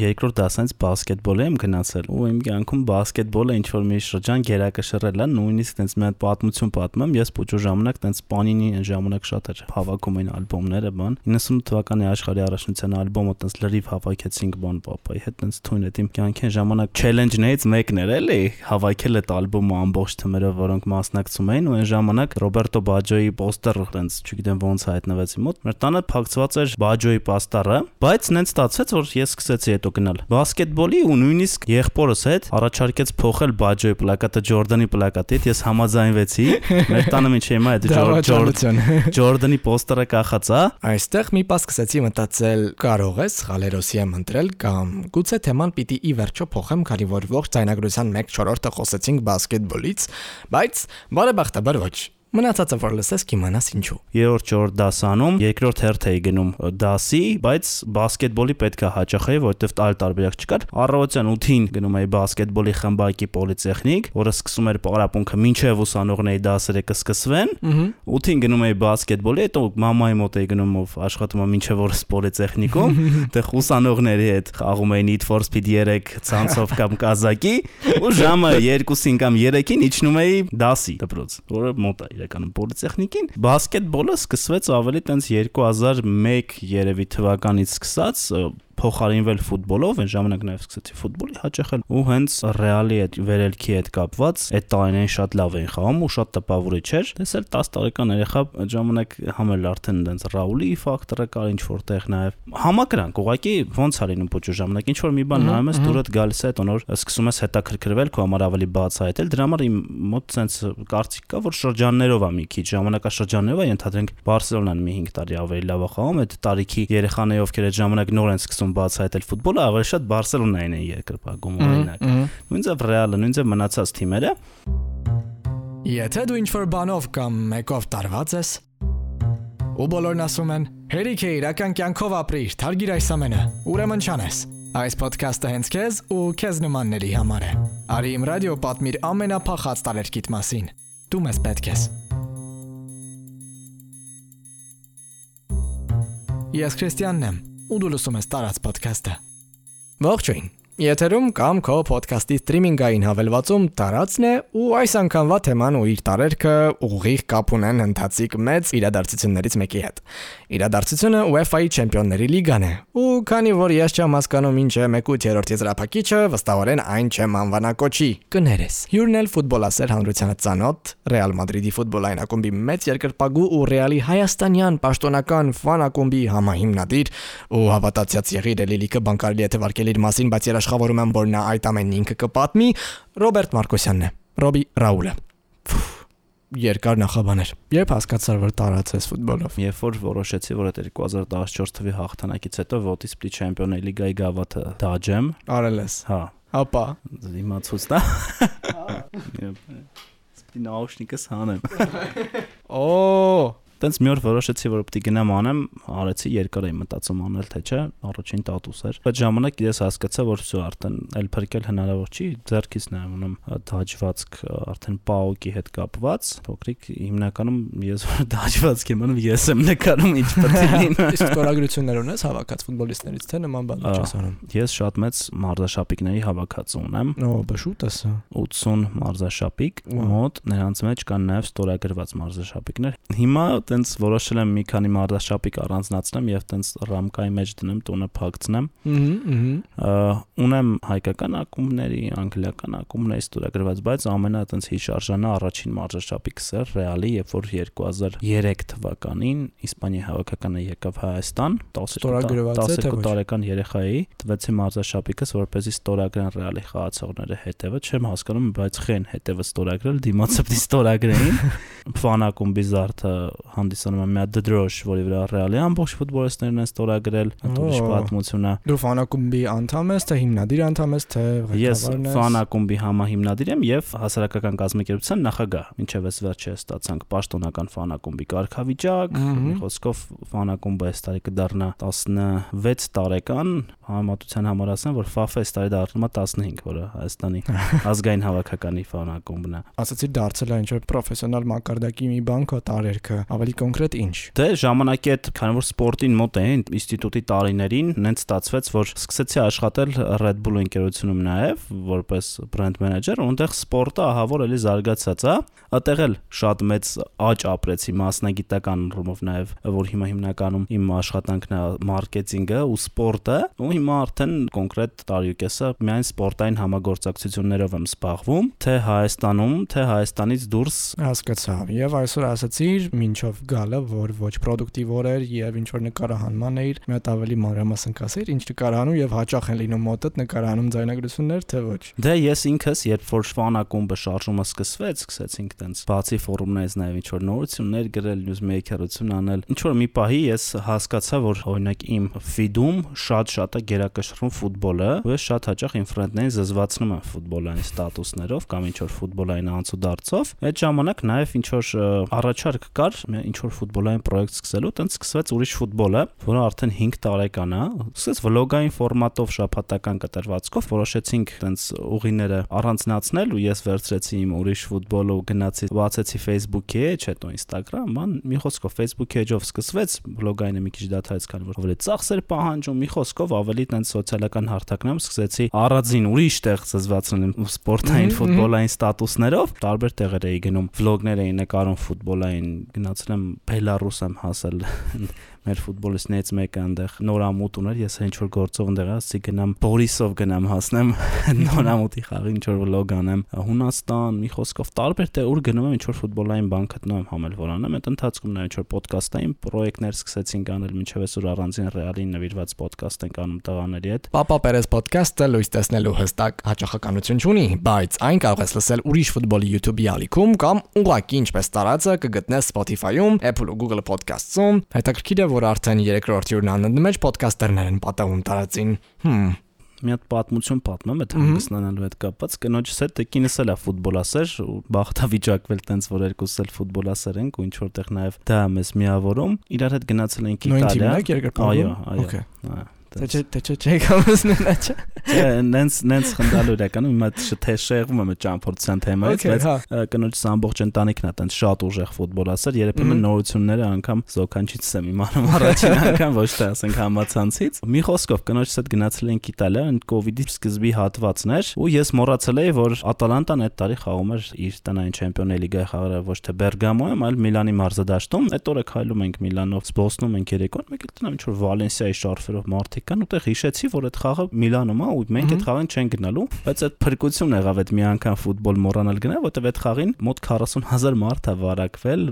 երկրորդ դասից բասկետբոլ եմ գնացել ու իմ կյանքում բասկետբոլը ինչ որ մի շրջան գերակշռել է, նույնիսկ տենց մի հատ պատմություն պատմեմ, ես փոճու ժամանակ տենց Panini այն ժամանակ շատ էր հավաքում այն ալբոմները, բան 98 թվականի աշխարհի առաջնության ալբոմը տենց լրիվ հավաքեցինք բան papai հետ տենց թույն այդ իմ կյանքին ժամանակ challenge-ներից մեկն էր էլի հավաքել այդ ալբոմը ամբողջ թմերով, որոնք մասնակցում էին ու այն ժամանակ Ռոբերտո Բաջոյի պոստեր տենց չգիտեմ ոնց հայտնվեց իմ մոտ։ Մեր տանը փակցված էր Բաջոյի պաստառը, բայց նենց ստացվեց, որ ես սկսեցի հետո գնալ բասկետբոլի ու նույնիսկ եղբորս հետ առաջարկեց փոխել Բաջոյի պլակատը Ջորդանի պլակատից, ես համաձայնվեցի։ Մեր տանը ինչ հիմա այդ Ջորդանի պոստերը կախած է։ Այստեղ մի պաս սկսեցի մտածել, կարող ես Ղալերոսի եմ ընտրել կամ գուցե թեման պիտի ի վերջո փոխեմ, քանի որ ողջ ցայնագրության 1/4-ը խոսեցինք բասկետբոլից, բայց բարեբախտաբար ոչ։ Մնացածը որ լսես կիմանաս ինչու։ Երրորդ ջորդ դասանում երկրորդ հերթ էի գնում դասի, բայց բասկետբոլի պետքա հաճախեի, որովհետև այլ տարբերակ չկար։ Առավոտյան 8-ին գնում էի բասկետբոլի խմբակի պոլիտեխնիկ, որը սկսում էր պարապունքը մինչև ուսանողների դասերը կսկսվեն։ 8-ին գնում էի բասկետբոլի, հետո մամայի մոտ էի գնում, ով աշխատում է մինչև օրս պոլիտեխնիկում, դե ուսանողների հետ խաղում էի Need for Speed 3 ցանցով կամ կազակի, ու ժամը 2-ին կամ 3-ին իջնում էի դասի դպրոց, որը մոտ է իրականում պոլիտեխնիկին բասկետբոլը սկսվեց ավելի տենց 2001 երևի թվականից սկսած փոխարինվել ֆուտբոլով, այն ժամանակ նաև սկսեցի ֆուտբոլի հաճախել ու հենց Ռեալի այդ վերելքի հետ կապված այդ տարիներին շատ լավ էին խաղում ու շատ տպավորիչ էր։ Տեսել 10 տարեկան երեխա այդ ժամանակ համել արդեն այնց Ռաուլի ֆակտորը կար ինչ որտեղ նաև համակրանք ուղղակի ոնց ա լինում փոճու ժամանակ ինչ որ մի բան նայում ես դուրդ գալիս է տոնոր սկսում ես հետաքրքրվել քո համար ավելի բացահայտել դրա համար իմ մոտ sense կարծիք կա որ շրջաններով է մի քիչ ժամանակաշրջաններով է ենթադրենք Բարսելոնան մի 5 տարի ավելի լավ է խաղում այդ տարիքի երեխաները ովքեր այդ ժամանակ նոր են սկսում ուզում բացահայտել ֆուտբոլը, ավելի շատ Բարսելոնային են երկրպագում օրինակ։ Նույնիսկ Ռեալը, նույնիսկ մնացած թիմերը։ Եթե դու ինչ-որ բանով կամ մեկով տարված ես, ու բոլորն ասում են, հերիք է իրական կյանքով ապրիր, թարգիր այս ամենը, ուրեմն չանես։ Այս ոդքասթը հենց քեզ ու քեզ նմանների համար է։ Արի իմ ռադիո պատմիր ամենափախած տարերկիտ մասին։ Դու մեզ պետք ես։ Ես Քրիստիանն եմ ու դու լսում ես տարած ոդքասթը։ Ողջույն։ Եթերում կամ քո ոդքասթի սթրիմինգային հավելվածում տարածն է ու այս անգամվա թեման ու իր տարերքը ուղիղ կապ ունեն ընթացիկ մեծ իրադարձություններից մեկի հետ։ Իրադարձությունը UEFA-ի Չեմպիոնների լիգան է։ Ու քանի որ ես չեմ հասկանում ինչ է 1/8-րդ եզրափակիչը, վստահորեն այն չեմ անվանակոչի։ Կներես։ Հյուրն էլ ֆուտբոլասեր հանրությանը ծանոթ, Ռեալ Մադրիդի ֆուտբոլային ակումբի մեծ երկրպագու ու Ռեալի հայաստանյան պաշտոնական ֆան ակումբի համահիմնադիր ու հավատացյաց եղիր Լիլիկը բանկարելի է թվարկել իր մասին, բայց երաշխ աշխատավորում եմ, որ նա այդ ամենն ինքը կպատմի, Ռոբերտ Մարկոսյանն է։ Ռոբի Ռաուլը։ Երկար նախաբաներ։ Երբ հասկացար, որ տարածես ֆուտբոլով։ Երբ որ որոշեցի, որ այդ 2014 թվականի հաղթանակից հետո ոտի սպլիտ չեմպիոնների լիգայի գավաթը դաջեմ։ Արել ես։ Հա։ Ապա իմացուց դա։ Սպլի նաուշնիկս հանեմ։ Օ, Տենց մի օր որոշեցի, որ պետք է գնամ անեմ, արեցի երկար էի մտածում անել թե չէ, առաջին տատուս էր։ Այդ ժամանակ ես հասկացա, որ всё արդեն էլ փրկել հնարավոր չի, ձերքից նայում ունեմ դաջվածք արդեն պաոկի հետ կապված, փոքրիկ հիմնականում ես դաջվածք եմ անում, ես եմ նկարում ինչ պետք է լինի։ իսկ ստորագրություններ ունես հավաքած ֆուտբոլիստներից, թե նման բան չես անում։ Ես շատ մեծ մարզաշապիկների հավաքած ունեմ։ Օ, բշուտ ես։ 80 մարզաշապիկ, մոտ նրանց մեջ կան նաև ստորագրված մարզաշապիկներ։ Հիմա տենց որոշել եմ մի քանի մարզաշապիկ առանձնացնեմ եւ տենց ռամկայի մեջ դնեմ, տունը փակցնեմ։ Ահա, Ունեմ հայկական ակումբների, անգլիական ակումբների ստորագրված, բայց ամենա տենց հիշարժանը առաջին մարզաշապիկս էր Ռեալի, երբ որ 2003 թվականին Իսպանիայի հավաքականը եկավ Հայաստան, 12 տարեկան երեխա էի, տվեցի մարզաշապիկս, որպեսզի ստորագրեն Ռեալի խաղացողները հետևը, չեմ հասկանում, բայց խեն հետևը ստորագրել, դիմացը պիտի ստորագրեին։ Ֆանակումբի զարդը հանդիսանում է մի հատ դդրոշ, որի վրա Ռեալի ամբողջ ֆուտբոլիստներն են ստորագրել, ըտուրիշ պատմություն է։ Դու ֆանակումբի անդամ ես, թե հիմնադիր անդամ ես, թե Ես ղեկավարն ես։ ֆանակումբի համահիմնադիր եմ եւ հասարակական կազմակերպության նախագահ։ Մինչեւ այս վերջը ստացանք պաշտոնական ֆանակումբի կարգավիճակ, մի խոսքով ֆանակումբը այս տարի կդառնա 16 տարեկան, համատության համար ասեմ, որ FAF-ը այս տարի դառնում է 15, որը Հայաստանի ազգային հավաքականի ֆանակումբն է։ Ասացի դարձել է ինչ որ պրոֆեսիոնալ մակարդակի մի բան քո տարերքը։ Ավելի ավելի կոնկրետ ինչ։ Դե ժամանակի հետ, քանի որ սպորտին մոտ էին ինստիտուտի տարիներին, նենց ստացվեց, որ սկսեցի աշխատել Red Bull ընկերությունում նաև որպես brand manager, ունտեղ սպորտը ահա որ էլի զարգացած է։ Այդտեղ էլ շատ մեծ աճ ապրեցի մասնագիտական ռումով նաև, որ հիմա հիմնականում իմ աշխատանքն է մարքեթինգը ու սպորտը, ու հիմա արդեն կոնկրետ տարիուկեսը միայն սպորտային համագործակցություններով եմ զբաղվում, թե Հայաստանում, թե Հայաստանից դուրս հասկացա։ Եվ այսօր ասացիր, ինչով գալը, որ ոչ պրոդուկտիվ օր էր եւ ինչ որ նկարահանման էր, մի հատ ավելի մանրամասն կասեր, ինչ նկարահանում եւ հաճախ են լինում մոտդ նկարահանում ձայնագրություններ, թե ոչ։ Դե ես ինքս, երբ որ ֆանակումբը շարժումը սկսվեց, սկսեցինք տենց բացի ֆորումներից նաեւ ինչ որ նորություններ գրել, նյուզ մեյքերություն անել։ Ինչ որ մի պահի ես հասկացա, որ օրինակ իմ ֆիդում շատ-շատ է գերակշռում ֆուտբոլը, ու ես շատ հաճախ իմ ֆրենդներին զզվացնում եմ ֆուտբոլային ստատուսներով կամ ինչ որ ֆուտբոլային անցուդարձով։ Այդ ժամանակ նաև ինչ որ առաջարկ կար, ինչ որ ֆուտբոլային պրոյեկտ սկսելու, տենց սկսվեց ուրիշ ֆուտբոլը, որը արդեն 5 տարեկան է։ Սկսեց վլոգային ֆորմատով շաբաթական կտրվածքով որոշեցինք տենց ուղիները առանձնացնել ու ես վերցրեցի իմ ուրիշ ֆուտբոլը ու գնացի բացեցի Facebook-ի էջ, հետո Instagram, ման մի խոսքով Facebook-ի էջով սկսվեց, վլոգայինը մի քիչ դադարեց, քանի որ ավելի ծախսեր պահանջում, մի խոսքով ավելի տենց սոցիալական հարթակներում սկսեցի առածին ուրիշ տեղ զզվացնել սպորտային ֆուտբոլային ստատուսներով, տարբեր տեղեր էի գնում, վլոգներ էի նկարում ֆուտբոլային, գնացել եմ Բելարուս եմ հասել մեր ֆուտբոլիստներից մեկը այնտեղ նորամուտ ուներ, ես ինչ որ գործով այնտեղ ասի գնամ Բորիսով գնամ հասնեմ նորամուտի խաղի ինչ որ վլոգ անեմ Հունաստան, մի խոսքով տարբեր տեղ ուր գնում եմ ինչ որ ֆուտբոլային բան գտնում եմ համել որ անեմ, այդ ընթացքում նա ինչ որ ոդկասթային պրոյեկտներ սկսեցինք անել մինչև այսօր առանձին ռեալին նվիրված ոդկասթ ենք անում տղաների հետ։ Պապա Պերես ոդկասթը լույս տեսնելու հստակ հաճախականություն չունի, բայց այն կարող ես լսել ուրիշ ֆուտբոլի YouTube-ի ալիքում կամ ուղղակի ինչպես տարածը կգտնես Spotify-ում, Apple ու Google Podcast-ում։ Հետաքրքիր է, որ արդեն 3-րդ հյուրն անունը մեջ ոդկասթերներ են պատահում տարածին։ Հմ մի հատ պատմություն պատմեմ այդ հանգստանալու հետ կապված կնոջս հետ կինս էլ է ֆուտբոլասեր ու բախտավիճակվել տենց որ երկուս էլ ֆուտբոլասեր ենք ու ինչ որտեղ նաև դա մեզ միավորում իրար հետ գնացել ենք Իտալիա այո այո Թե չէ, թե չէ, չէ կամսնեն աչա։ Չէ, նենց նենց խնդալու իրականում հիմա թե շեղվում եմ ճամփորդության թեմայից, բայց հա։ կնոջս ամբողջ ընտանիքն է տենց շատ ուժեղ ֆուտբոլասեր, երբեմն նորությունները անգամ զոքանչից եմ իմանում առաջին անգամ ոչ թե ասենք համացանցից։ Մի խոսքով կնոջս հետ գնացել ենք Իտալիա, այն կ ូវ իդի սկզբի հատվածն էր, ու ես մոռացել էի, որ Ատալանտան այդ տարի խաղում էր իր տնային չեմպիոնների լիգայի խաղերը ոչ թե Բերգամոյում, այլ Միլանի մարզադաշտում։ Այդ օրը քայլում ենք Միլանով, զբոսնում ենք երեկոն, մեկ էլ տնամ ինչ որ Վալենսիայի շարֆերով մարտի կան ուտեղ հիշեցի, որ այդ խաղը Միլանում է ու մենք այդ խաղին չեն գնալու, բայց այդ փրկություն եղավ այդ մի անգամ ֆուտբոլ մոռանալ գնալ, որտեվ այդ խաղին մոտ 40000 մարդ է վարակվել։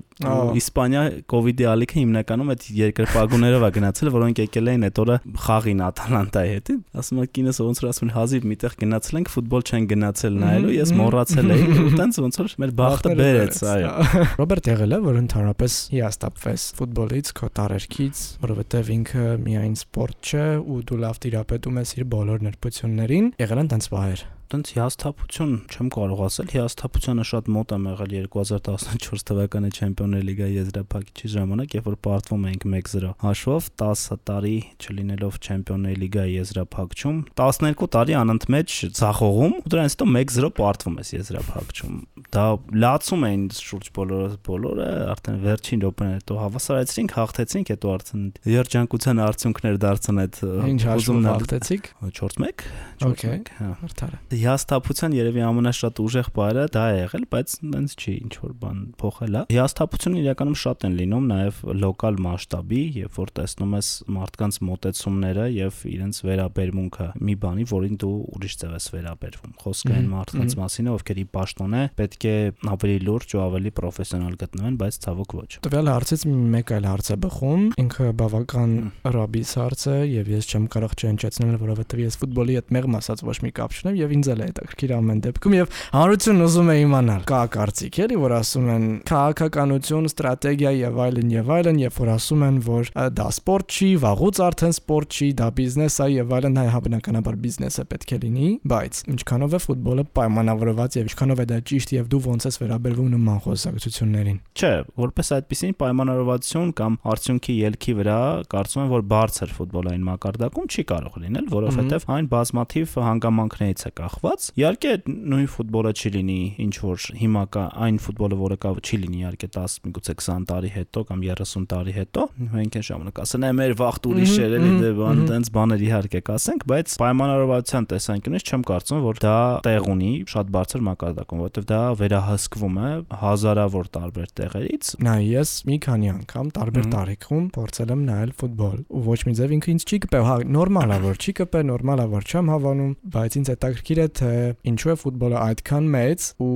Իսպանիա կոവിഡ്ի ալիքը հիմնականում այդ երկրպագուներով է գնացել, որոնք եկել էին այդ օրը խաղին Ատալանտայի հետ։ Ասում եմ կինս ոնց որ ասում են հազիվ միտեղ գնացել ենք ֆուտբոլ չեն գնացել նայելու, ես մոռացել էի, ու տենց ոնց որ մեր բախտը բերեց, այո։ Ռոբերտ եղել է, որ ընդհանրապես հիաստապվես ֆուտբոլից, քո տարերքից, որովհետև ինքը միայն սպորտ չէ ու դու լավ տիրապետում ես իր բոլոր ներբություններին, եղել են տենց բաներ տենց հիասթափություն չեմ կարող ասել, հիասթափությանը շատ մոտ եմ եղել 2014 թվականի Չեմպիոններ լիգայի եզրափակիչի ժամանակ, երբ որ պարտվում էինք 1-0 հաշվով 10 տարի չլինելով Չեմպիոններ լիգայի եզրափակչում, 12 տարի անընդմեջ ցախողում, ու դրանից հետո 1-0 պարտվում ես եզրափակչում։ Դա լացում էին շուրջ բոլորը, բոլորը արդեն վերջին րոպեն հետո հավասարեցրինք, հաղթեցինք, հետո արդեն երջանկության արդյունքներ դարձան այդ հաշվում հաղթեցիք? 4-1 4-1 հա արդարը հիասթափության երևի ամենաշատ ուժեղ բայը դա է եղել, բայց այնց չի ինչ որ բան փոխել է։ Հիասթափությունը իրականում շատ են լինում նաև լոկալ մասշտաբի, երբ որ տեսնում ես մարդկանց մոտեցումները եւ իրենց վերաբերմունքը մի բանի, որին դու ուրիշ ձև ես վերաբերվում։ Խոսքը այն մարդկանց մասին է, ովքեր ի պաշտոնե պետք է ավելի լուրջ ու ավելի պրոֆեսիոնալ գտնվեն, բայց ցավոք ոչ։ Տվյալ հարցից մեկ այլ հարց է բխում, ինքը բավական ռաբիս հարց է եւ ես չեմ կարող չհնչեցնել, որովհետեւ ես ֆուտբոլի հետ մեղմ ասած ոչ մի կապ չունեմ եւ ինձ էլ է հետաքրքիր ամեն դեպքում եւ հանրությունն ուզում է իմանալ կա կարծիք էլի որ ասում են քաղաքականություն, ստրատեգիա եւ այլն եւ այլն, երբ որ ասում են որ դա սպորտ չի, վաղուց արդեն սպորտ չի, դա բիզնես է եւ այլն, հայ հավանականաբար բիզնես է պետք է լինի, բայց ինչքանով է ֆուտբոլը պայմանավորված եւ ինչքանով է դա ճիշտ եւ դու ոնց ես վերաբերվում նման խոսակցություններին։ Չէ, որպես այդպեսին պայմանավորվածություն կամ արդյունքի ելքի վրա կարծում եմ որ բարձր ֆուտբոլային մակարդակում չի կարող լինել, որովհետեւ այն բազմաթիվ հանգամանքներից է կախ կախված։ Իհարկե նույն ֆուտբոլը չի լինի ինչ որ հիմա կա այն ֆուտբոլը, որը կա չի լինի իհարկե 10 միգուցե 20 տարի հետո կամ 30 տարի հետո։ Մենք այն ժամանակ ասեն է մեր վաղտ ուրիշ էր էլի դե բան տենց բաներ իհարկե կասենք, բայց պայմանավորվածության տեսանկյունից չեմ կարծում, որ դա տեղ ունի շատ բարձր մակարդակում, որովհետև դա վերահսկվում է հազարավոր տարբեր տեղերից։ Նա ես մի քանի անգամ տարբեր տարիքում փորձել եմ նայել ֆուտբոլ ու ոչ մի ձև ինքը ինձ չի կպե, հա նորմալ է որ չի կպե, նորմալ է որ չեմ հավանում, բայց ինձ հետաքրքիր է թե ինչու է ֆուտբոլը այդքան մեծ ու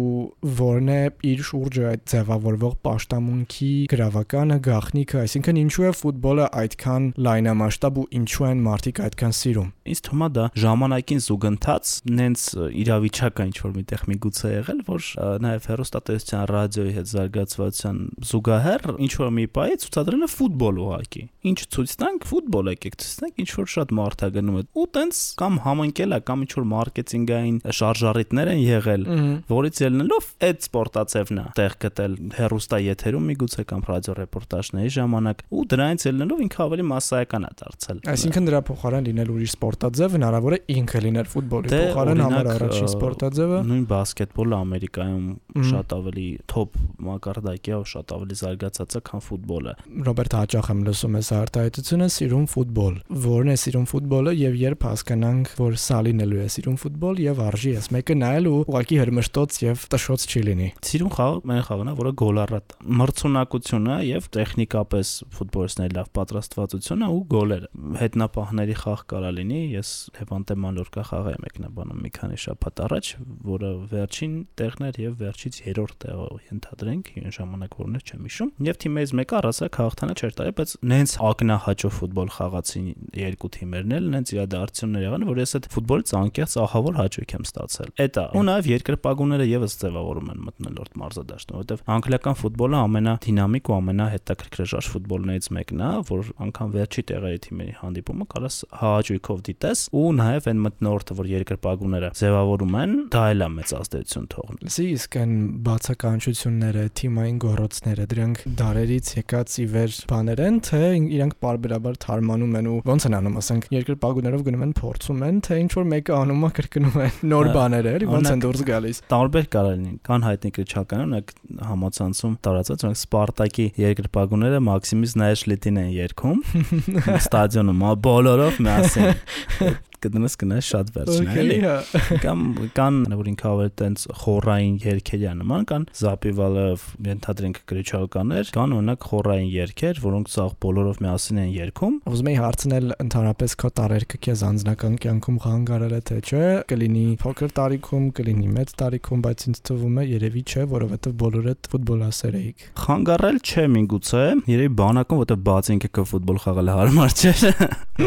որն է իր շուրջը այդ ձևավորվող աշտամունքի գրավականը, գաղտնիքը, այսինքն ինչու է ֆուտբոլը այդքան լայնամասշտաբ ու ինչու են մարդիկ այդքան սիրում։ Ինձ թվում է դա ժամանակին զուգընթաց նենց իրավիճակը ինչ որ միտեղ միգուցե եղել, որ նաև հերոստատեսության ռադիոյի հետ զարգացվածության զուգահեռ ինչ որ մի բայ ցուցադրել է ֆուտբոլ ուղակի։ Ինչ ցույց տանք, ֆուտբոլ եկեք ցույց տանք, ինչ որ շատ մարդ է գնում է։ Ու տենց կամ համընկել է կամ ինչ որ մարքեթինգային շարժառիթներ են եղել, որից ելնելով այդ սպորտացևն է տեղ գտել հերոստա եթերում միգուցե կամ ռադիո ռեպորտաժների ժամանակ ու դրանից ելնելով ինքը ավելի massայական է դարձել։ Այսինքն դրա փոխարեն լինել ուրիշ սպորտաձև հնարավոր է ինքը լինել ֆուտբոլի դե, փոխարեն համար առաջին սպորտաձևը։ Նույն բասկետբոլը Ամերիկայում շատ ավելի top մակարդակի է, շատ ավելի զարգացած է, քան ֆուտբոլը։ Ռոբերտ հաճախ եմ լսում այս արտահայտությունը սիրում ֆուտբոլ։ Որն է սիրում ֆուտբոլը եւ երբ հասկանանք, որ սա լինելու է սիրում ֆուտբոլ եւ արժի էս մեկը նայել ու ուղակի հրմշտոց եւ տշոց չի լինի։ Սիրում խաղ մեն խաղն է, որը գոլառատ մրցունակությունը եւ տեխնիկապես ֆուտբոլիստների լավ պատրաստվածությունը ու գոլերը։ Հետնապահների խաղ կարա լինի, ես Լևանտե Մալորկա խաղը եմ եկնաբանում մի քանի շաբաթ առաջ, որը վերջին տեղն էր եւ վերջից երրորդ տեղը ենթադրենք, այն ժամանակ որն էր չեմ հիշում։ Եւ թիմերից մեկը առասակ հաղթանը չէր տալի, բայց նենց ակնահաճո ֆուտբոլ խաղացին երկու թիմերն էլ, նենց իրադարձություններ եղան, որ ես այդ ֆուտբոլից անկեղծ ահավոր հաճույք եմ ստացել։ Էդ է։ Ու նաեւ երկրպագուները եւս ձևավորում են մտնելորդ մարզադաշտում, որովհետեւ անգլիական ֆուտբոլը ամենադինամիկ ու ամենահետաքրքրաժարժ ֆուտբոլներից մեկն է, որ անգամ վերջի տեղերի թիմերի հանդիպումը կարաս հաճույքով դիտես ու նաեւ այն մտնորդը, որ երկրպագուները ձևավորում են, դա էլ է մեծ ազդեցություն թողնում։ Լսի, իսկ այն բացականչությունները, թիմային գոռոցները, դրանք դարերից եկած ի վեր բաներ են, թե իրանք բարբերաբար թարմանում են ու ոնց են անում, ասենք երկրպագուներով գնում են փորձում են, թե ինչ որ մեկը անում է կրկնում են նոր բաներ, էլի ոնց են դուրս գալիս։ Տարբեր կարող լինի։ Կան հայտնի քրիչական, օրինակ համացանցում տարածած, օրինակ Սպարտակի երկրպագուները Մաքսիմից Նայաշլիտին են երգում ստադիոնում, բոլորով միասին կդնես կնես շատ վերջն էլի կամ կան որ ինքը ավելի տենց խորային երգերի նման կան Զապիվալով ենթադրենք գրիչալկաներ կան օրինակ խորային երգեր որոնք ցաղ բոլորով միասին են երգում ուզում եի հարցնել ընդհանրապես քո տարերքը քեզ անձնական կյանքում խանգարել է թե չէ կլինի փոքր տարիքում կլինի մեծ տարիքում բայց ինձ թվում է երևի չէ որովհետև բոլորը ֆուտբոլասեր էիք խանգարել չէ միգուցե երևի բանակում որովհետև բաց ինքը ֆուտբոլ խաղալը հարմար չէ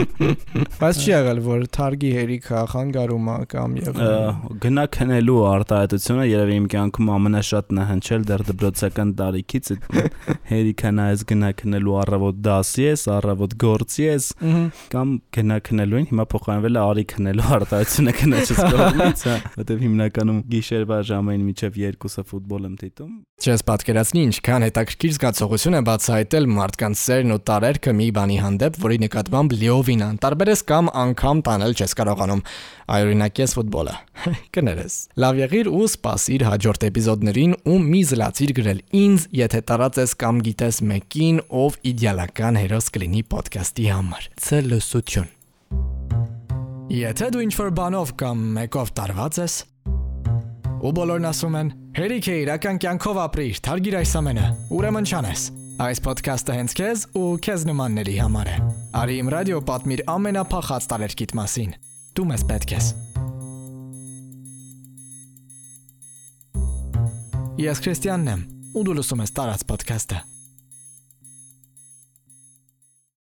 բայց չի եղել որ թարգի հերիքը խանգարումը կամ եւ գնա քնելու արտահայտությունը երևի իմ կյանքում ամենաշատն է հնչել դեռ դպրոցական տարիքից հերիքը նայես գնա քնելու առավոտ դասի ես, առավոտ գործի ես կամ գնա քնելուին հիմա փոխանցվել է արի քնելու արտահայտությունը քնաչից կողմից, հա, որտեվ հիմնականում գիշերվա ժամային միջև երկուսը ֆուտբոլ եմ դիտում։ Չես պատկերացնի ինչքան հետաքրքիր զգացողություն է բացահայտել մարդկանց սերն ու տարերքը մի բանի հանդեպ, որի նկատմամբ լիովին անտարբեր ես կամ անգամ տանել չես կարողանում։ Այ օրինակ ես ֆուտբոլը։ Կներես։ Լավ եղիր ու սպասիր հաջորդ էպիզոդներին ու մի զլացիր գրել ինձ, եթե տարածես կամ գիտես մեկին, ով իդեալական հերոս կլինի ոդքասթի համար։ Ցելուսություն։ Եթե դու ինչ-որ բանով կամ մեկով տարված ես, ու բոլորն ասում են. «Հերիք է իրական կյանքով ապրիր, թարգիր այս ամենը»։ Ուրեմն չանես։ Այս ոդքասթը հենց քեզ ու քեզ նմանների համար է։ Արի իմ ռադիո պատմիր ամենափախած տարերկիտ մասին։ Դու մեզ պետք ես։ Ես Քրիստիանն եմ, ու դու լսում ես տարած ոդքասթը։